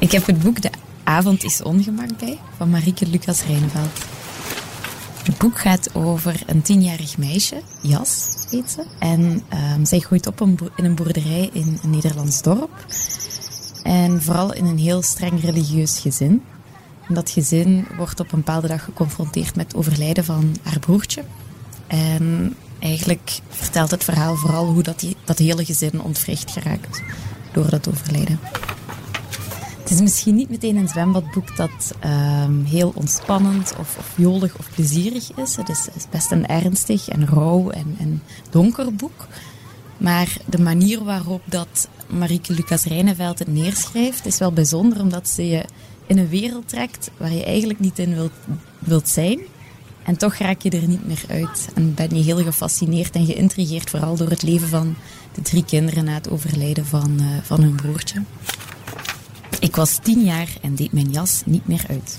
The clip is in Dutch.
Ik heb het boek De Avond is Ongemak bij van Marieke Lucas Rijneveld. Het boek gaat over een tienjarig meisje, Jas heet ze. En um, zij groeit op in een boerderij in een Nederlands dorp. En vooral in een heel streng religieus gezin. En dat gezin wordt op een bepaalde dag geconfronteerd met het overlijden van haar broertje. En eigenlijk vertelt het verhaal vooral hoe dat, die, dat hele gezin ontwricht geraakt door dat overlijden. Het is misschien niet meteen een zwembadboek dat um, heel ontspannend of, of jolig of plezierig is. Het is, best een ernstig en rauw en, en, donker boek. Maar de manier waarop dat Marieke Lucas Rijneveld het neerschrijft is wel bijzonder, omdat ze je in een wereld trekt waar je eigenlijk niet in wilt, wilt zijn. En toch raak je er niet meer uit. En ben je heel gefascineerd en geïntrigeerd, vooral door het leven van de drie kinderen na het overlijden van, uh, van hun broertje. Ik was tien jaar en deed mijn jas niet meer uit.